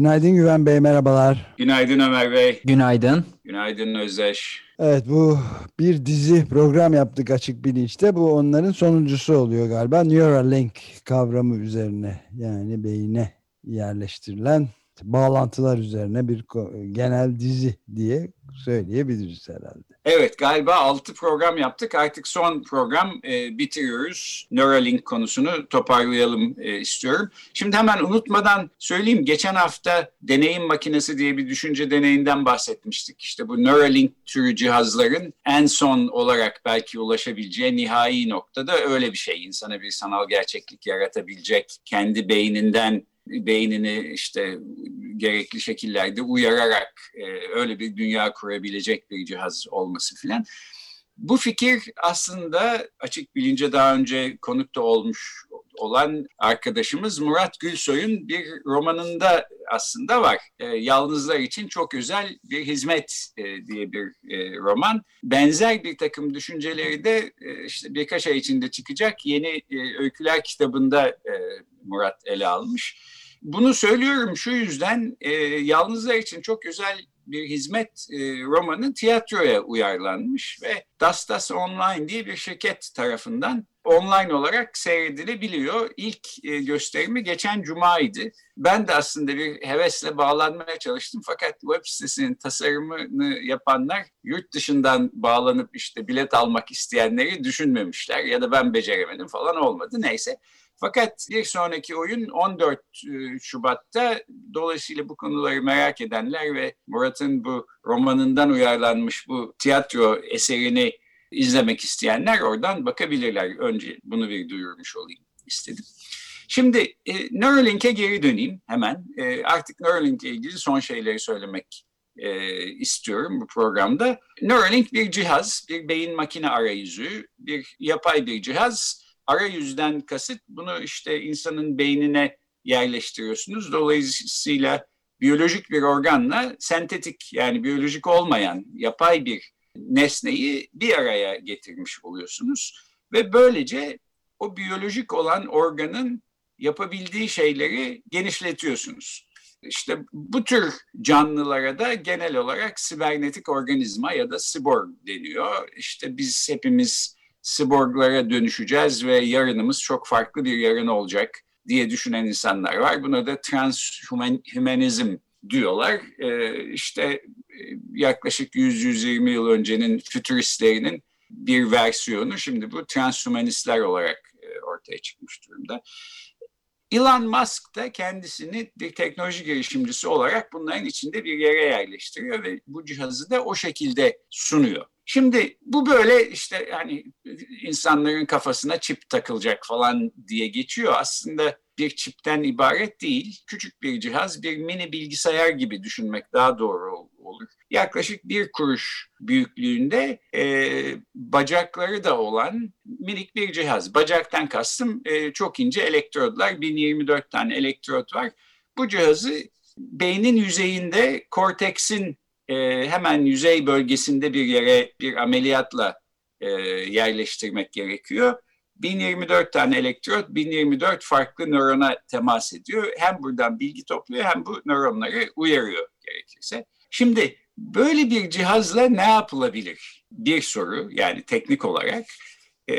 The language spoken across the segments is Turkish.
Günaydın Güven Bey, merhabalar. Günaydın Ömer Bey. Günaydın. Günaydın Özdeş. Evet bu bir dizi program yaptık Açık Bilinç'te. Bu onların sonuncusu oluyor galiba. Neuralink kavramı üzerine yani beyine yerleştirilen bağlantılar üzerine bir genel dizi diye söyleyebiliriz herhalde. Evet galiba 6 program yaptık. Artık son program e, bitiriyoruz. Neuralink konusunu toparlayalım e, istiyorum. Şimdi hemen unutmadan söyleyeyim. Geçen hafta deneyim makinesi diye bir düşünce deneyinden bahsetmiştik. İşte bu Neuralink türü cihazların en son olarak belki ulaşabileceği nihai noktada öyle bir şey. İnsana bir sanal gerçeklik yaratabilecek, kendi beyninden beynini işte gerekli şekillerde uyararak e, öyle bir dünya kurabilecek bir cihaz olması filan. Bu fikir aslında açık bilince daha önce konuk da olmuş olan arkadaşımız Murat Gülsoy'un bir romanında aslında var. E, Yalnızlar için çok özel bir hizmet e, diye bir e, roman. Benzer bir takım düşünceleri de e, işte birkaç ay içinde çıkacak yeni e, öyküler kitabında e, Murat ele almış. Bunu söylüyorum şu yüzden e, yalnızlar için çok özel bir hizmet e, romanı tiyatroya uyarlanmış ve Dastas Online diye bir şirket tarafından online olarak seyredilebiliyor. İlk e, gösterimi geçen cumaydı. Ben de aslında bir hevesle bağlanmaya çalıştım fakat web sitesinin tasarımını yapanlar yurt dışından bağlanıp işte bilet almak isteyenleri düşünmemişler ya da ben beceremedim falan olmadı. Neyse fakat bir sonraki oyun 14 e, Şubat'ta. Dolayısıyla bu konuları merak edenler ve Murat'ın bu romanından uyarlanmış bu tiyatro eserini izlemek isteyenler oradan bakabilirler. Önce bunu bir duyurmuş olayım istedim. Şimdi e, Neuralink'e geri döneyim hemen. E, artık Neuralink ile ilgili son şeyleri söylemek e, istiyorum bu programda. Neuralink bir cihaz, bir beyin makine arayüzü, bir yapay bir cihaz arayüzden kasıt bunu işte insanın beynine yerleştiriyorsunuz. Dolayısıyla biyolojik bir organla sentetik yani biyolojik olmayan yapay bir nesneyi bir araya getirmiş oluyorsunuz. Ve böylece o biyolojik olan organın yapabildiği şeyleri genişletiyorsunuz. İşte bu tür canlılara da genel olarak sibernetik organizma ya da siborg deniyor. İşte biz hepimiz siborglara dönüşeceğiz ve yarınımız çok farklı bir yarın olacak diye düşünen insanlar var. Buna da transhumanizm diyorlar. Ee, işte e, yaklaşık 100-120 yıl öncenin fütüristlerinin bir versiyonu şimdi bu transhumanistler olarak e, ortaya çıkmış durumda. Elon Musk da kendisini bir teknoloji girişimcisi olarak bunların içinde bir yere yerleştiriyor ve bu cihazı da o şekilde sunuyor. Şimdi bu böyle işte yani insanların kafasına çip takılacak falan diye geçiyor. Aslında bir çipten ibaret değil. Küçük bir cihaz, bir mini bilgisayar gibi düşünmek daha doğru olur. Yaklaşık bir kuruş büyüklüğünde e, bacakları da olan minik bir cihaz. Bacaktan kastım e, çok ince elektrodlar. 1024 tane elektrot var. Bu cihazı beynin yüzeyinde korteksin e, hemen yüzey bölgesinde bir yere bir ameliyatla e, yerleştirmek gerekiyor. 1024 tane elektrot 1024 farklı nörona temas ediyor. Hem buradan bilgi topluyor hem bu nöronları uyarıyor gerekirse. Şimdi böyle bir cihazla ne yapılabilir? Bir soru yani teknik olarak. Ee,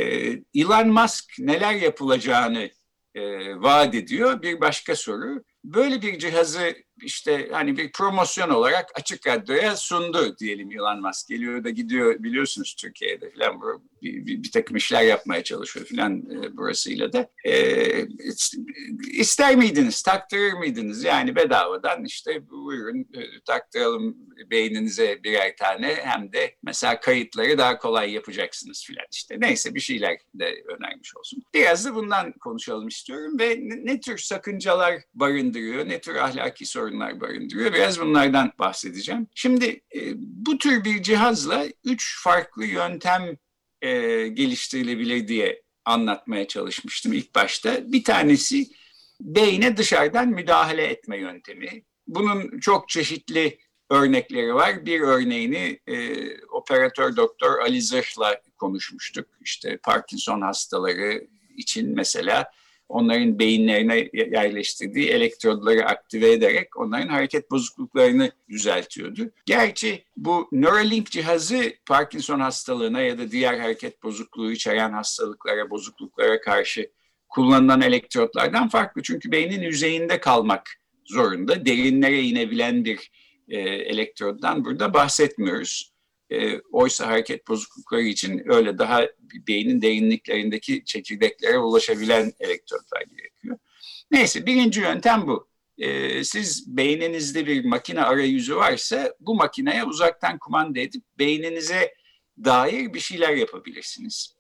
Elon Musk neler yapılacağını e, vaat ediyor. Bir başka soru. Böyle bir cihazı işte hani bir promosyon olarak açık radyoya sundu diyelim Elon Musk. Geliyor da gidiyor biliyorsunuz Türkiye'de falan bir, bir, bir takım işler yapmaya çalışıyor filan e, burasıyla da. E, ister miydiniz, taktırır mıydınız? Yani bedavadan işte buyurun e, taktıralım beyninize birer tane hem de mesela kayıtları daha kolay yapacaksınız filan işte. Neyse bir şeyler de önermiş olsun. Biraz da bundan konuşalım istiyorum ve ne, ne tür sakıncalar barındırıyor, ne tür ahlaki sorunlar barındırıyor biraz bunlardan bahsedeceğim. Şimdi e, bu tür bir cihazla üç farklı yöntem e, geliştirilebilir diye anlatmaya çalışmıştım ilk başta. Bir tanesi beyne dışarıdan müdahale etme yöntemi. Bunun çok çeşitli örnekleri var. Bir örneğini e, operatör doktor Ali Zırh'la konuşmuştuk. İşte Parkinson hastaları için mesela onların beyinlerine yerleştirdiği elektrodları aktive ederek onların hareket bozukluklarını düzeltiyordu. Gerçi bu Neuralink cihazı Parkinson hastalığına ya da diğer hareket bozukluğu içeren hastalıklara, bozukluklara karşı kullanılan elektrotlardan farklı. Çünkü beynin yüzeyinde kalmak zorunda. Derinlere inebilen bir e, elektroddan burada bahsetmiyoruz. E, oysa hareket bozuklukları için öyle daha beynin derinliklerindeki çekirdeklere ulaşabilen elektrotlar gerekiyor. Neyse birinci yöntem bu. E, siz beyninizde bir makine arayüzü varsa bu makineye uzaktan kumanda edip beyninize dair bir şeyler yapabilirsiniz.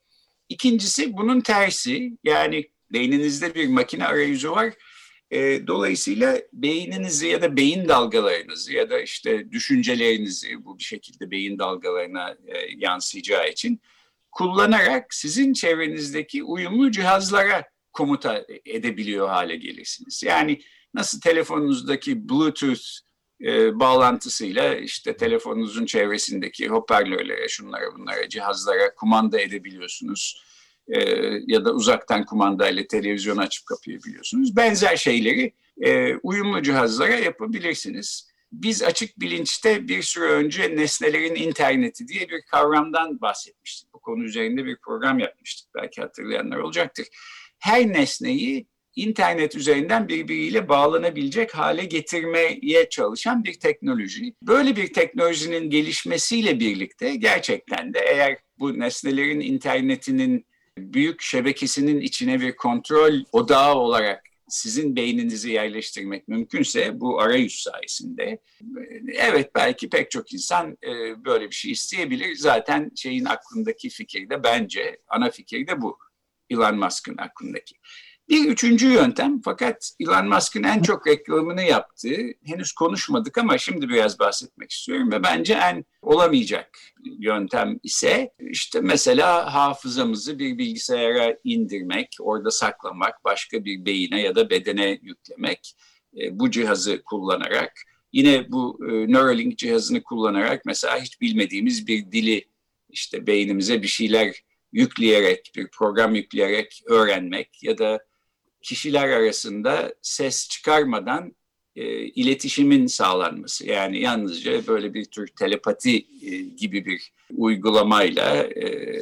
İkincisi bunun tersi yani beyninizde bir makine arayüzü var e, dolayısıyla beyninizi ya da beyin dalgalarınızı ya da işte düşüncelerinizi bu bir şekilde beyin dalgalarına e, yansıyacağı için kullanarak sizin çevrenizdeki uyumlu cihazlara komuta edebiliyor hale gelirsiniz. Yani nasıl telefonunuzdaki Bluetooth e, bağlantısıyla işte telefonunuzun çevresindeki hoparlörlere, şunlara bunlara, cihazlara kumanda edebiliyorsunuz e, ya da uzaktan kumandayla televizyon açıp kapayabiliyorsunuz. Benzer şeyleri e, uyumlu cihazlara yapabilirsiniz. Biz açık bilinçte bir süre önce nesnelerin interneti diye bir kavramdan bahsetmiştik. Bu konu üzerinde bir program yapmıştık. Belki hatırlayanlar olacaktır. Her nesneyi internet üzerinden birbiriyle bağlanabilecek hale getirmeye çalışan bir teknoloji. Böyle bir teknolojinin gelişmesiyle birlikte gerçekten de eğer bu nesnelerin internetinin büyük şebekesinin içine bir kontrol odağı olarak sizin beyninizi yerleştirmek mümkünse bu arayüz sayesinde evet belki pek çok insan e, böyle bir şey isteyebilir. Zaten şeyin aklındaki fikir de bence ana fikir de bu. Elon Musk'ın aklındaki. Bir üçüncü yöntem fakat Elon Musk'ın en çok reklamını yaptığı henüz konuşmadık ama şimdi biraz bahsetmek istiyorum ve bence en olamayacak yöntem ise işte mesela hafızamızı bir bilgisayara indirmek, orada saklamak, başka bir beyine ya da bedene yüklemek e, bu cihazı kullanarak yine bu e, Neuralink cihazını kullanarak mesela hiç bilmediğimiz bir dili işte beynimize bir şeyler yükleyerek, bir program yükleyerek öğrenmek ya da kişiler arasında ses çıkarmadan e, iletişimin sağlanması. Yani yalnızca böyle bir tür telepati e, gibi bir uygulamayla e,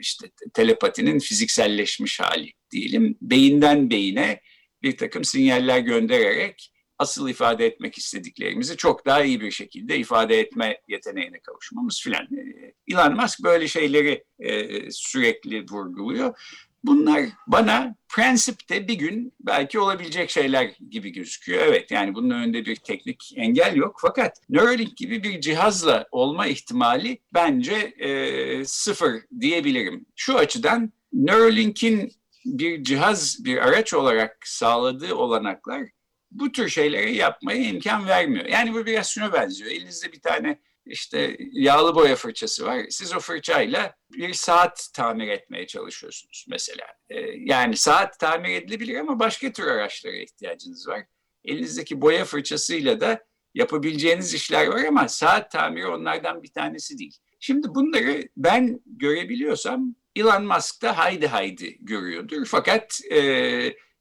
işte telepatinin fizikselleşmiş hali diyelim. Beyinden beyine bir takım sinyaller göndererek asıl ifade etmek istediklerimizi çok daha iyi bir şekilde ifade etme yeteneğine kavuşmamız filan. E, Elon Musk böyle şeyleri e, sürekli vurguluyor. Bunlar bana prensipte bir gün belki olabilecek şeyler gibi gözüküyor. Evet yani bunun önünde bir teknik engel yok. Fakat Neuralink gibi bir cihazla olma ihtimali bence e, sıfır diyebilirim. Şu açıdan Neuralink'in bir cihaz, bir araç olarak sağladığı olanaklar bu tür şeyleri yapmaya imkan vermiyor. Yani bu biraz şuna benziyor. Elinizde bir tane işte yağlı boya fırçası var. Siz o fırçayla bir saat tamir etmeye çalışıyorsunuz mesela. Ee, yani saat tamir edilebilir ama başka tür araçlara ihtiyacınız var. Elinizdeki boya fırçasıyla da yapabileceğiniz işler var ama saat tamiri onlardan bir tanesi değil. Şimdi bunları ben görebiliyorsam Elon Musk da haydi haydi görüyordur. Fakat e,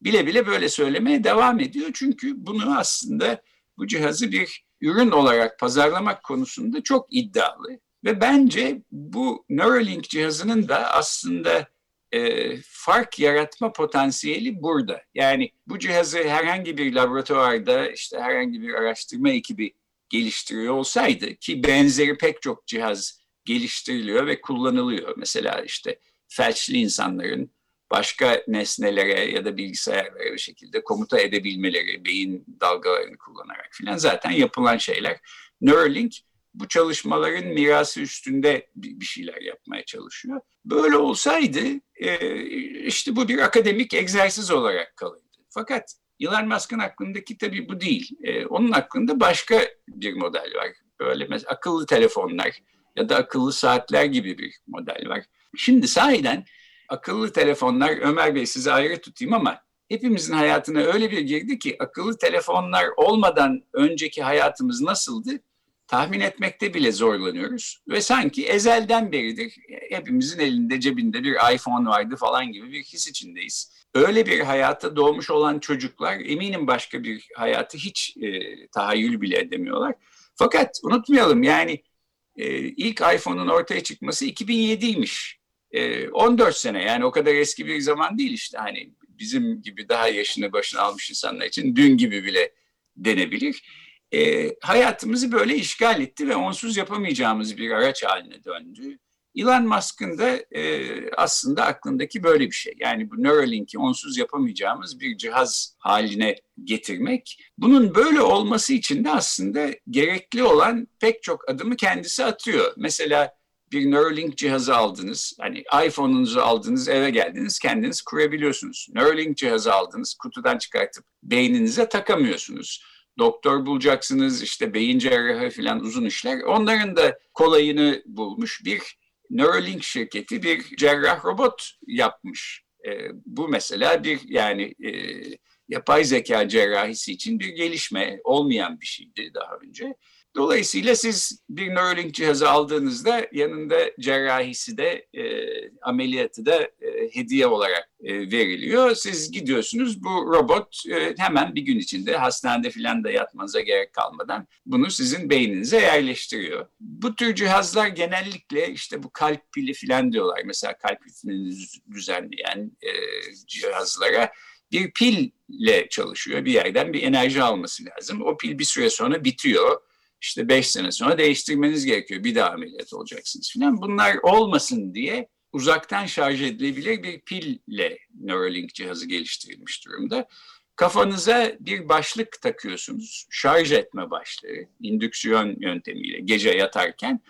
bile bile böyle söylemeye devam ediyor. Çünkü bunu aslında bu cihazı bir ürün olarak pazarlamak konusunda çok iddialı. Ve bence bu Neuralink cihazının da aslında e, fark yaratma potansiyeli burada. Yani bu cihazı herhangi bir laboratuvarda işte herhangi bir araştırma ekibi geliştiriyor olsaydı ki benzeri pek çok cihaz geliştiriliyor ve kullanılıyor. Mesela işte felçli insanların başka nesnelere ya da bilgisayarlara bir şekilde komuta edebilmeleri, beyin dalgalarını kullanarak filan zaten yapılan şeyler. Neuralink bu çalışmaların mirası üstünde bir şeyler yapmaya çalışıyor. Böyle olsaydı e, işte bu bir akademik egzersiz olarak kalırdı. Fakat Elon Musk'ın aklındaki tabii bu değil. E, onun aklında başka bir model var. Böyle mesela akıllı telefonlar ya da akıllı saatler gibi bir model var. Şimdi sahiden akıllı telefonlar, Ömer Bey size ayrı tutayım ama hepimizin hayatına öyle bir girdi ki akıllı telefonlar olmadan önceki hayatımız nasıldı? tahmin etmekte bile zorlanıyoruz. Ve sanki ezelden beridir hepimizin elinde cebinde bir iPhone vardı falan gibi bir his içindeyiz. Öyle bir hayata doğmuş olan çocuklar eminim başka bir hayatı hiç e, tahayyül bile edemiyorlar. Fakat unutmayalım yani e, ilk iPhone'un ortaya çıkması 2007'ymiş. E, 14 sene yani o kadar eski bir zaman değil işte hani bizim gibi daha yaşını başına almış insanlar için dün gibi bile denebilir e, hayatımızı böyle işgal etti ve onsuz yapamayacağımız bir araç haline döndü. Elon Musk'ın da e, aslında aklındaki böyle bir şey. Yani bu Neuralink'i onsuz yapamayacağımız bir cihaz haline getirmek. Bunun böyle olması için de aslında gerekli olan pek çok adımı kendisi atıyor. Mesela bir Neuralink cihazı aldınız, hani iPhone'unuzu aldınız, eve geldiniz, kendiniz kurabiliyorsunuz. Neuralink cihazı aldınız, kutudan çıkartıp beyninize takamıyorsunuz doktor bulacaksınız, işte beyin cerrahı falan uzun işler. Onların da kolayını bulmuş bir Neuralink şirketi bir cerrah robot yapmış. E, bu mesela bir yani e, yapay zeka cerrahisi için bir gelişme olmayan bir şeydi daha önce. Dolayısıyla siz bir Neuralink cihazı aldığınızda yanında cerrahisi de e, ameliyatı da e, hediye olarak e, veriliyor. Siz gidiyorsunuz bu robot e, hemen bir gün içinde hastanede filan da yatmanıza gerek kalmadan bunu sizin beyninize yerleştiriyor. Bu tür cihazlar genellikle işte bu kalp pili filan diyorlar. Mesela kalp ritmini düzenleyen e, cihazlara bir pille çalışıyor. Bir yerden bir enerji alması lazım. O pil bir süre sonra bitiyor işte beş sene sonra değiştirmeniz gerekiyor. Bir daha ameliyat olacaksınız filan. Bunlar olmasın diye uzaktan şarj edilebilir bir pille Neuralink cihazı geliştirilmiş durumda. Kafanıza bir başlık takıyorsunuz. Şarj etme başlığı, indüksiyon yöntemiyle gece yatarken.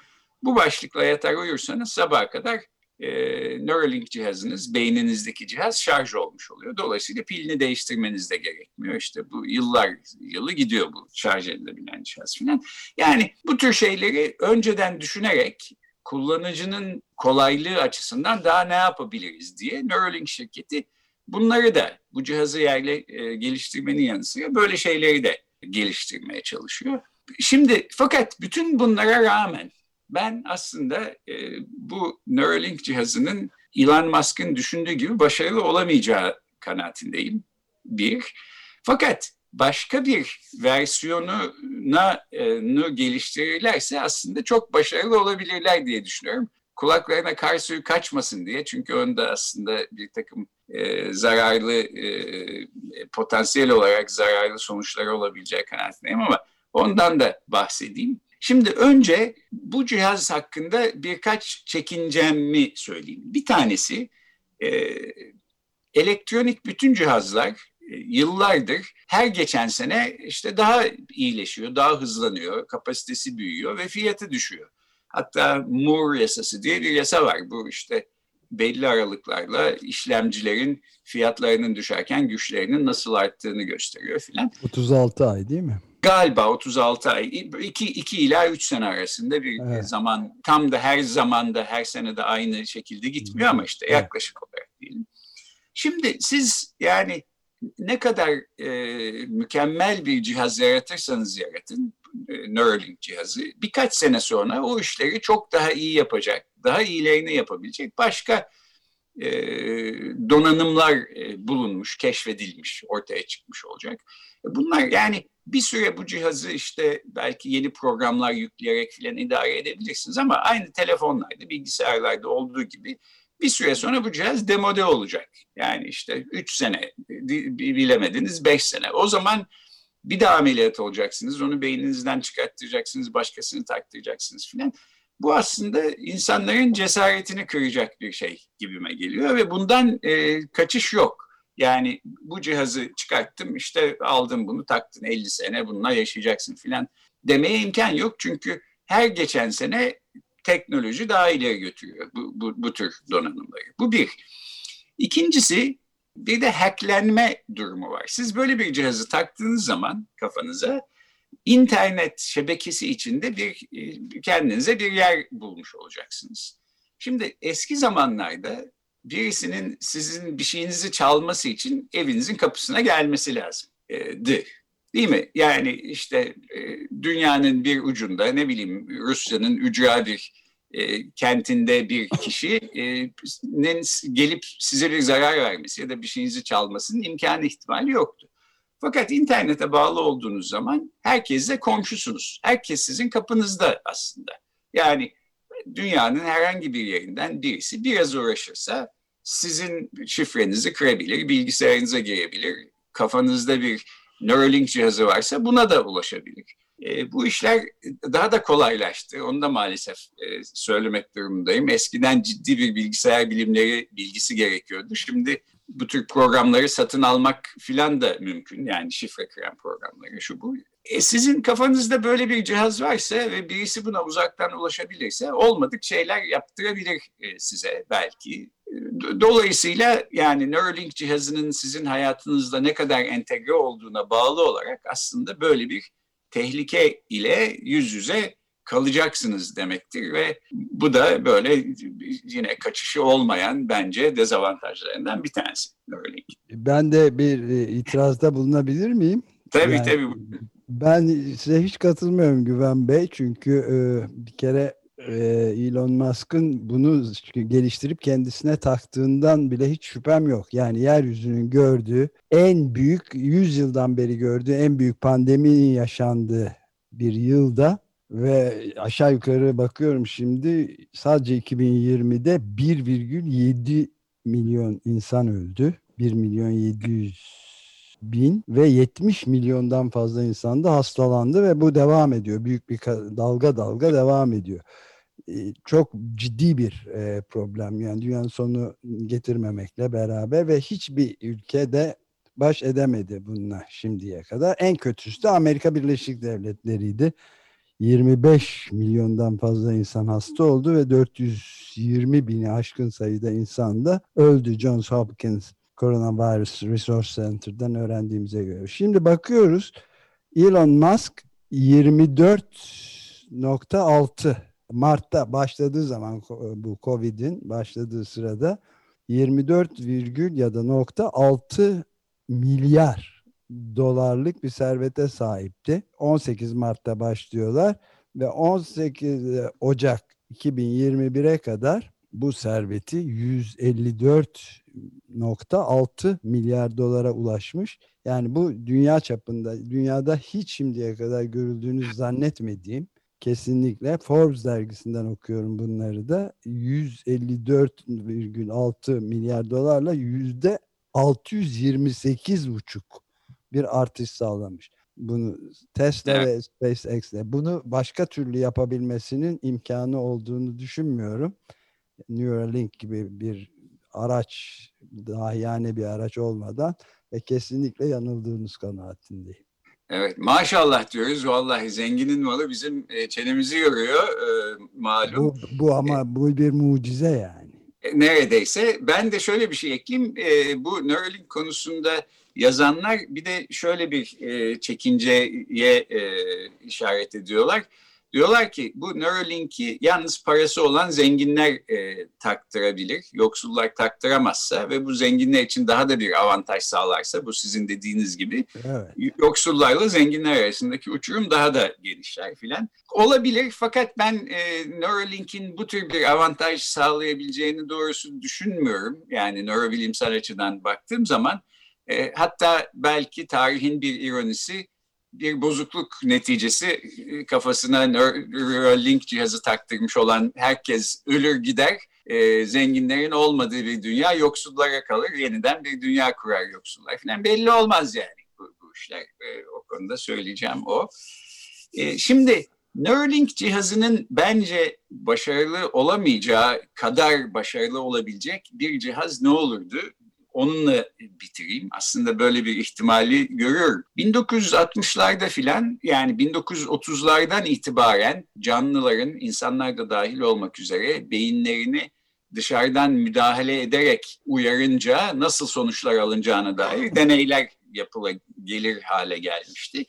Bu başlıkla yatar uyursanız sabaha kadar e, Neuralink cihazınız, beyninizdeki cihaz şarj olmuş oluyor. Dolayısıyla pilini değiştirmeniz de gerekmiyor. İşte bu yıllar yılı gidiyor bu şarj edilebilen cihaz falan. Yani bu tür şeyleri önceden düşünerek kullanıcının kolaylığı açısından daha ne yapabiliriz diye Neuralink şirketi bunları da bu cihazı yerle e, geliştirmenin yanı sıra böyle şeyleri de geliştirmeye çalışıyor. Şimdi fakat bütün bunlara rağmen ben aslında e, bu Neuralink cihazının Elon Musk'ın düşündüğü gibi başarılı olamayacağı kanaatindeyim. Bir. Fakat başka bir versiyonuna e, geliştirirlerse aslında çok başarılı olabilirler diye düşünüyorum. Kulaklarına kar suyu kaçmasın diye çünkü onda aslında bir takım e, zararlı, e, potansiyel olarak zararlı sonuçları olabileceği kanaatindeyim ama ondan da bahsedeyim. Şimdi önce bu cihaz hakkında birkaç çekincemi söyleyeyim. Bir tanesi e, elektronik bütün cihazlar e, yıllardır her geçen sene işte daha iyileşiyor, daha hızlanıyor, kapasitesi büyüyor ve fiyatı düşüyor. Hatta Moore yasası diye bir yasa var. Bu işte belli aralıklarla işlemcilerin fiyatlarının düşerken güçlerinin nasıl arttığını gösteriyor filan. 36 ay değil mi? Galiba 36 ay, 2, 2 ila 3 sene arasında bir evet. zaman, tam da her zamanda, her sene de aynı şekilde gitmiyor ama işte evet. yaklaşık olarak diyelim. Şimdi siz yani ne kadar e, mükemmel bir cihaz yaratırsanız yaratın, e, Neuralink cihazı, birkaç sene sonra o işleri çok daha iyi yapacak, daha iyilerini yapabilecek başka e, donanımlar e, bulunmuş, keşfedilmiş, ortaya çıkmış olacak. Bunlar yani bir süre bu cihazı işte belki yeni programlar yükleyerek filan idare edebilirsiniz ama aynı telefonlarda, bilgisayarlarda olduğu gibi bir süre sonra bu cihaz demode olacak. Yani işte 3 sene bilemediniz 5 sene. O zaman bir daha ameliyat olacaksınız. Onu beyninizden çıkarttıracaksınız, başkasını taktıracaksınız filan. Bu aslında insanların cesaretini kıracak bir şey gibime geliyor ve bundan e, kaçış yok. Yani bu cihazı çıkarttım işte aldım bunu taktın 50 sene bununla yaşayacaksın filan demeye imkan yok. Çünkü her geçen sene teknoloji daha ileri götürüyor bu, bu, bu tür donanımları. Bu bir. İkincisi bir de hacklenme durumu var. Siz böyle bir cihazı taktığınız zaman kafanıza internet şebekesi içinde bir kendinize bir yer bulmuş olacaksınız. Şimdi eski zamanlarda birisinin sizin bir şeyinizi çalması için evinizin kapısına gelmesi lazımdı. Değil mi? Yani işte dünyanın bir ucunda ne bileyim Rusya'nın ücra bir e, kentinde bir kişinin gelip size bir zarar vermesi ya da bir şeyinizi çalmasının imkanı ihtimali yoktu. Fakat internete bağlı olduğunuz zaman herkesle komşusunuz. Herkes sizin kapınızda aslında. Yani dünyanın herhangi bir yerinden birisi biraz uğraşırsa sizin şifrenizi kırabilir, bilgisayarınıza girebilir, kafanızda bir Neuralink cihazı varsa buna da ulaşabilir. E, bu işler daha da kolaylaştı. Onu da maalesef e, söylemek durumundayım. Eskiden ciddi bir bilgisayar bilimleri bilgisi gerekiyordu. Şimdi bu tür programları satın almak filan da mümkün. Yani şifre kıran programları şu bu. E, sizin kafanızda böyle bir cihaz varsa ve birisi buna uzaktan ulaşabilirse olmadık şeyler yaptırabilir e, size belki. Dolayısıyla yani Neuralink cihazının sizin hayatınızda ne kadar entegre olduğuna bağlı olarak aslında böyle bir tehlike ile yüz yüze kalacaksınız demektir ve bu da böyle yine kaçışı olmayan bence dezavantajlarından bir tanesi Neuralink. Ben de bir e, itirazda bulunabilir miyim? Tabii yani, tabii. Ben size hiç katılmıyorum Güven Bey çünkü e, bir kere e, Elon Musk'ın bunu geliştirip kendisine taktığından bile hiç şüphem yok. Yani yeryüzünün gördüğü en büyük 100 yıldan beri gördüğü en büyük pandeminin yaşandığı bir yılda ve aşağı yukarı bakıyorum şimdi sadece 2020'de 1,7 milyon insan öldü. 1 milyon 700 bin ve 70 milyondan fazla insan da hastalandı ve bu devam ediyor. Büyük bir dalga dalga devam ediyor. Çok ciddi bir problem yani dünyanın sonu getirmemekle beraber ve hiçbir ülkede baş edemedi bununla şimdiye kadar. En kötüsü de Amerika Birleşik Devletleri'ydi. 25 milyondan fazla insan hasta oldu ve 420 bini aşkın sayıda insan da öldü Johns Hopkins Coronavirus Resource Center'dan öğrendiğimize göre. Şimdi bakıyoruz Elon Musk 24.6 Mart'ta başladığı zaman bu Covid'in başladığı sırada 24 virgül ya da nokta 6 milyar dolarlık bir servete sahipti. 18 Mart'ta başlıyorlar ve 18 Ocak 2021'e kadar bu serveti 154.6 milyar dolara ulaşmış. Yani bu dünya çapında, dünyada hiç şimdiye kadar görüldüğünü zannetmediğim kesinlikle Forbes dergisinden okuyorum bunları da 154,6 milyar dolarla yüzde 628 buçuk bir artış sağlamış. Bunu Tesla evet. ve SpaceX'le bunu başka türlü yapabilmesinin imkanı olduğunu düşünmüyorum. Neuralink gibi bir araç daha yani bir araç olmadan ve kesinlikle yanıldığınız kanaatindeyim. Evet maşallah diyoruz vallahi zenginin malı bizim e, çenemizi yoruyor e, malum. Bu, bu ama e, bu bir mucize yani. E, neredeyse. Ben de şöyle bir şey ekleyeyim. E, bu Neuralink konusunda yazanlar bir de şöyle bir e, çekinceye e, işaret ediyorlar Diyorlar ki bu Neuralink'i yalnız parası olan zenginler e, taktırabilir. Yoksullar taktıramazsa ve bu zenginler için daha da bir avantaj sağlarsa bu sizin dediğiniz gibi evet. yoksullarla zenginler arasındaki uçurum daha da genişler filan. Olabilir fakat ben e, Neuralink'in bu tür bir avantaj sağlayabileceğini doğrusu düşünmüyorum. Yani nörobilimsel açıdan baktığım zaman e, hatta belki tarihin bir ironisi bir bozukluk neticesi e, kafasına Neuralink cihazı taktırmış olan herkes ölür gider. E, zenginlerin olmadığı bir dünya yoksullara kalır. Yeniden bir dünya kurar yoksullar falan. Belli olmaz yani bu, bu işler. E, o konuda söyleyeceğim o. E, şimdi Neuralink cihazının bence başarılı olamayacağı kadar başarılı olabilecek bir cihaz ne olurdu? Onunla bitireyim. Aslında böyle bir ihtimali görüyorum. 1960'larda filan yani 1930'lardan itibaren canlıların insanlar da dahil olmak üzere beyinlerini dışarıdan müdahale ederek uyarınca nasıl sonuçlar alınacağına dair deneyler yapıla gelir hale gelmişti.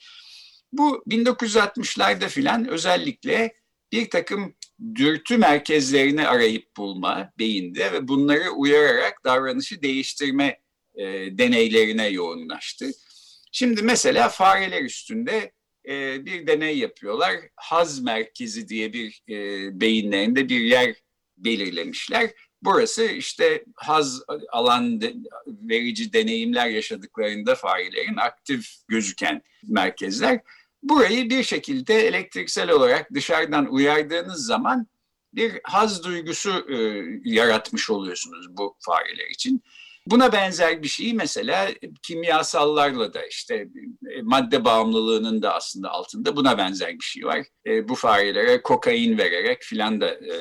Bu 1960'larda filan özellikle bir takım dürtü merkezlerini arayıp bulma beyinde ve bunları uyararak davranışı değiştirme e, deneylerine yoğunlaştı. Şimdi mesela fareler üstünde e, bir deney yapıyorlar. Haz merkezi diye bir e, beyinlerinde bir yer belirlemişler. Burası işte haz alan de, verici deneyimler yaşadıklarında farelerin aktif gözüken merkezler. Burayı bir şekilde elektriksel olarak dışarıdan uyardığınız zaman bir haz duygusu e, yaratmış oluyorsunuz bu fareler için. Buna benzer bir şey mesela kimyasallarla da işte e, madde bağımlılığının da aslında altında buna benzer bir şey var. E, bu farelere kokain vererek filan da e,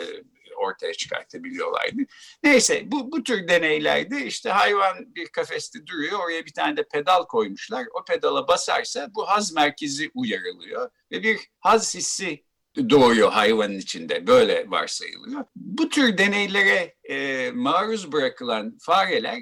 ortaya çıkartabiliyorlardı. Neyse bu, bu tür deneylerde işte hayvan bir kafeste duruyor oraya bir tane de pedal koymuşlar. O pedala basarsa bu haz merkezi uyarılıyor ve bir haz hissi doğuyor hayvanın içinde. Böyle varsayılıyor. Bu tür deneylere e, maruz bırakılan fareler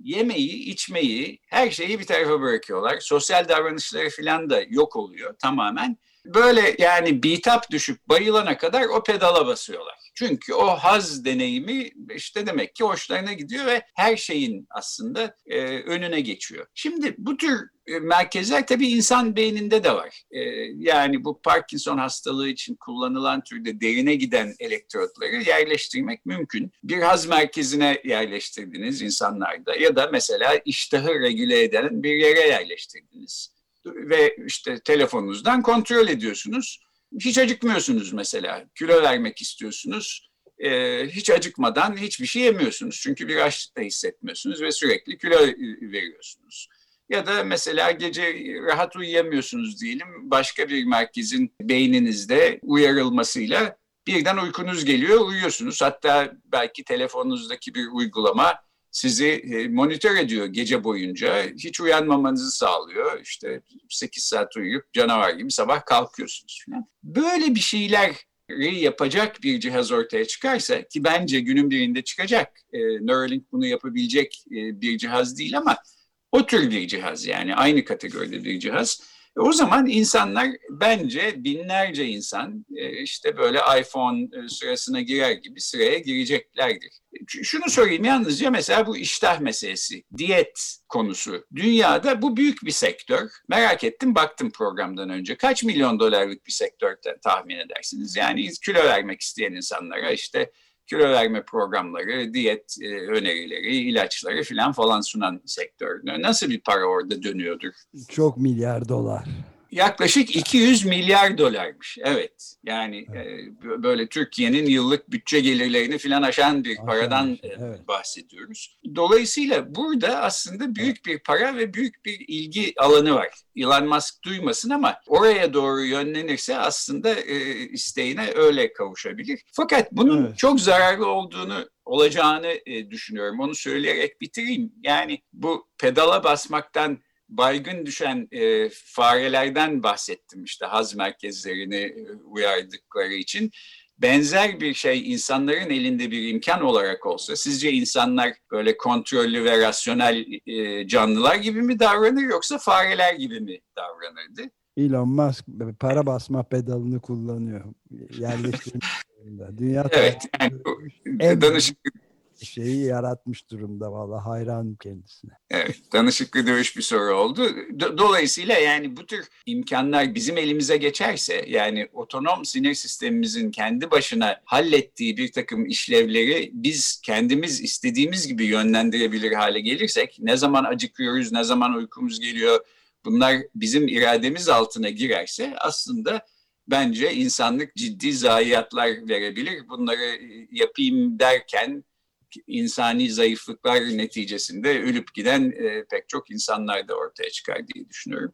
yemeği, içmeyi, her şeyi bir tarafa bırakıyorlar. Sosyal davranışları falan da yok oluyor tamamen. Böyle yani bitap düşüp bayılana kadar o pedala basıyorlar. Çünkü o haz deneyimi işte demek ki hoşlarına gidiyor ve her şeyin aslında e, önüne geçiyor. Şimdi bu tür e, merkezler tabii insan beyninde de var. E, yani bu Parkinson hastalığı için kullanılan türde derine giden elektrotları yerleştirmek mümkün. Bir haz merkezine yerleştirdiniz insanlarda ya da mesela iştahı regüle eden bir yere yerleştirdiniz. Ve işte telefonunuzdan kontrol ediyorsunuz hiç acıkmıyorsunuz mesela. Kilo vermek istiyorsunuz. Ee, hiç acıkmadan hiçbir şey yemiyorsunuz. Çünkü bir açlık da hissetmiyorsunuz ve sürekli kilo veriyorsunuz. Ya da mesela gece rahat uyuyamıyorsunuz diyelim. Başka bir merkezin beyninizde uyarılmasıyla birden uykunuz geliyor, uyuyorsunuz. Hatta belki telefonunuzdaki bir uygulama sizi e, monitör ediyor gece boyunca. Hiç uyanmamanızı sağlıyor. İşte 8 saat uyuyup canavar gibi sabah kalkıyorsunuz. Böyle bir şeyler yapacak bir cihaz ortaya çıkarsa ki bence günün birinde çıkacak. E, Neuralink bunu yapabilecek e, bir cihaz değil ama o tür bir cihaz yani aynı kategoride bir cihaz o zaman insanlar bence binlerce insan e, işte böyle iPhone e, sırasına girer gibi sıraya gireceklerdir. Şunu sorayım yalnızca mesela bu iştah meselesi, diyet konusu. Dünyada bu büyük bir sektör. Merak ettim baktım programdan önce. Kaç milyon dolarlık bir sektör tahmin edersiniz? Yani kilo vermek isteyen insanlara işte kilo verme programları, diyet e, önerileri, ilaçları filan falan sunan sektör. Nasıl bir para orada dönüyordur? Çok milyar dolar. Yaklaşık 200 milyar dolarmış. Evet. Yani evet. E, böyle Türkiye'nin yıllık bütçe gelirlerini filan aşan bir paradan şey, evet. bahsediyoruz. Dolayısıyla burada aslında büyük bir para ve büyük bir ilgi alanı var. Elon Musk duymasın ama oraya doğru yönlenirse aslında e, isteğine öyle kavuşabilir. Fakat bunun evet. çok zararlı olduğunu olacağını e, düşünüyorum. Onu söyleyerek bitireyim. Yani bu pedala basmaktan baygın düşen e, farelerden bahsettim işte haz merkezlerini e, uyardıkları için. Benzer bir şey insanların elinde bir imkan olarak olsa sizce insanlar böyle kontrollü ve rasyonel e, canlılar gibi mi davranır yoksa fareler gibi mi davranırdı? Elon Musk para basma pedalını kullanıyor. Yerleştirme. Dünya evet, yani, en şeyi yaratmış durumda valla hayranım kendisine. Evet danışıklı dövüş bir soru oldu. Dolayısıyla yani bu tür imkanlar bizim elimize geçerse yani otonom sinir sistemimizin kendi başına hallettiği bir takım işlevleri biz kendimiz istediğimiz gibi yönlendirebilir hale gelirsek ne zaman acıkıyoruz ne zaman uykumuz geliyor bunlar bizim irademiz altına girerse aslında bence insanlık ciddi zayiatlar verebilir. Bunları yapayım derken insani zayıflıklar neticesinde ölüp giden e, pek çok insanlar da ortaya çıkar diye düşünüyorum.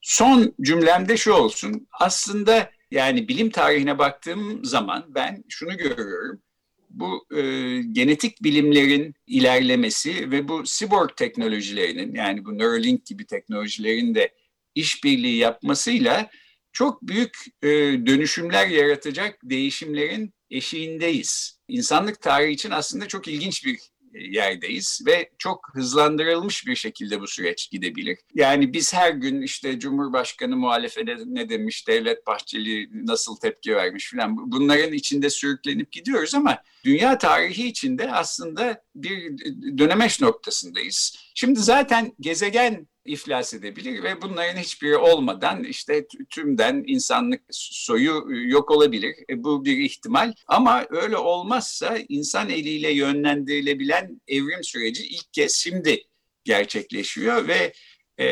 Son cümlemde şu olsun. Aslında Yani bilim tarihine baktığım zaman ben şunu görüyorum. Bu e, genetik bilimlerin ilerlemesi ve bu cyborg teknolojilerinin yani bu Neuralink gibi teknolojilerin de işbirliği yapmasıyla çok büyük e, dönüşümler yaratacak değişimlerin eşiğindeyiz. İnsanlık tarihi için aslında çok ilginç bir yerdeyiz ve çok hızlandırılmış bir şekilde bu süreç gidebilir. Yani biz her gün işte Cumhurbaşkanı muhalefete ne demiş, Devlet Bahçeli nasıl tepki vermiş filan bunların içinde sürüklenip gidiyoruz ama dünya tarihi içinde aslında bir dönemeç noktasındayız. Şimdi zaten gezegen iflas edebilir ve bunların hiçbiri olmadan işte tümden insanlık soyu yok olabilir. E, bu bir ihtimal ama öyle olmazsa insan eliyle yönlendirilebilen evrim süreci ilk kez şimdi gerçekleşiyor ve e,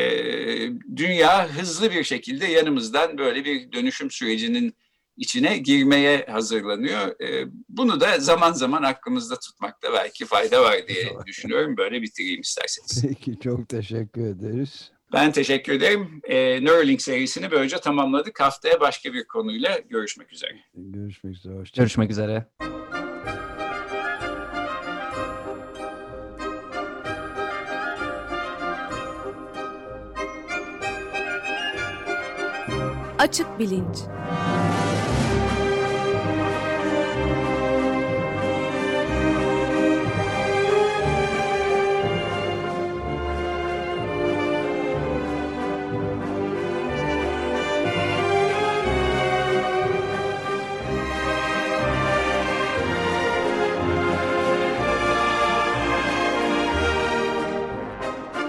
dünya hızlı bir şekilde yanımızdan böyle bir dönüşüm sürecinin içine girmeye hazırlanıyor. E, bunu da zaman zaman aklımızda tutmakta belki fayda var diye düşünüyorum. Böyle bitireyim isterseniz. Peki çok teşekkür ederiz. Ben teşekkür ederim. E, Neuralink serisini böylece tamamladık. Haftaya başka bir konuyla görüşmek üzere. Görüşmek üzere. Hoşçakalın. Görüşmek üzere. Açık Bilinç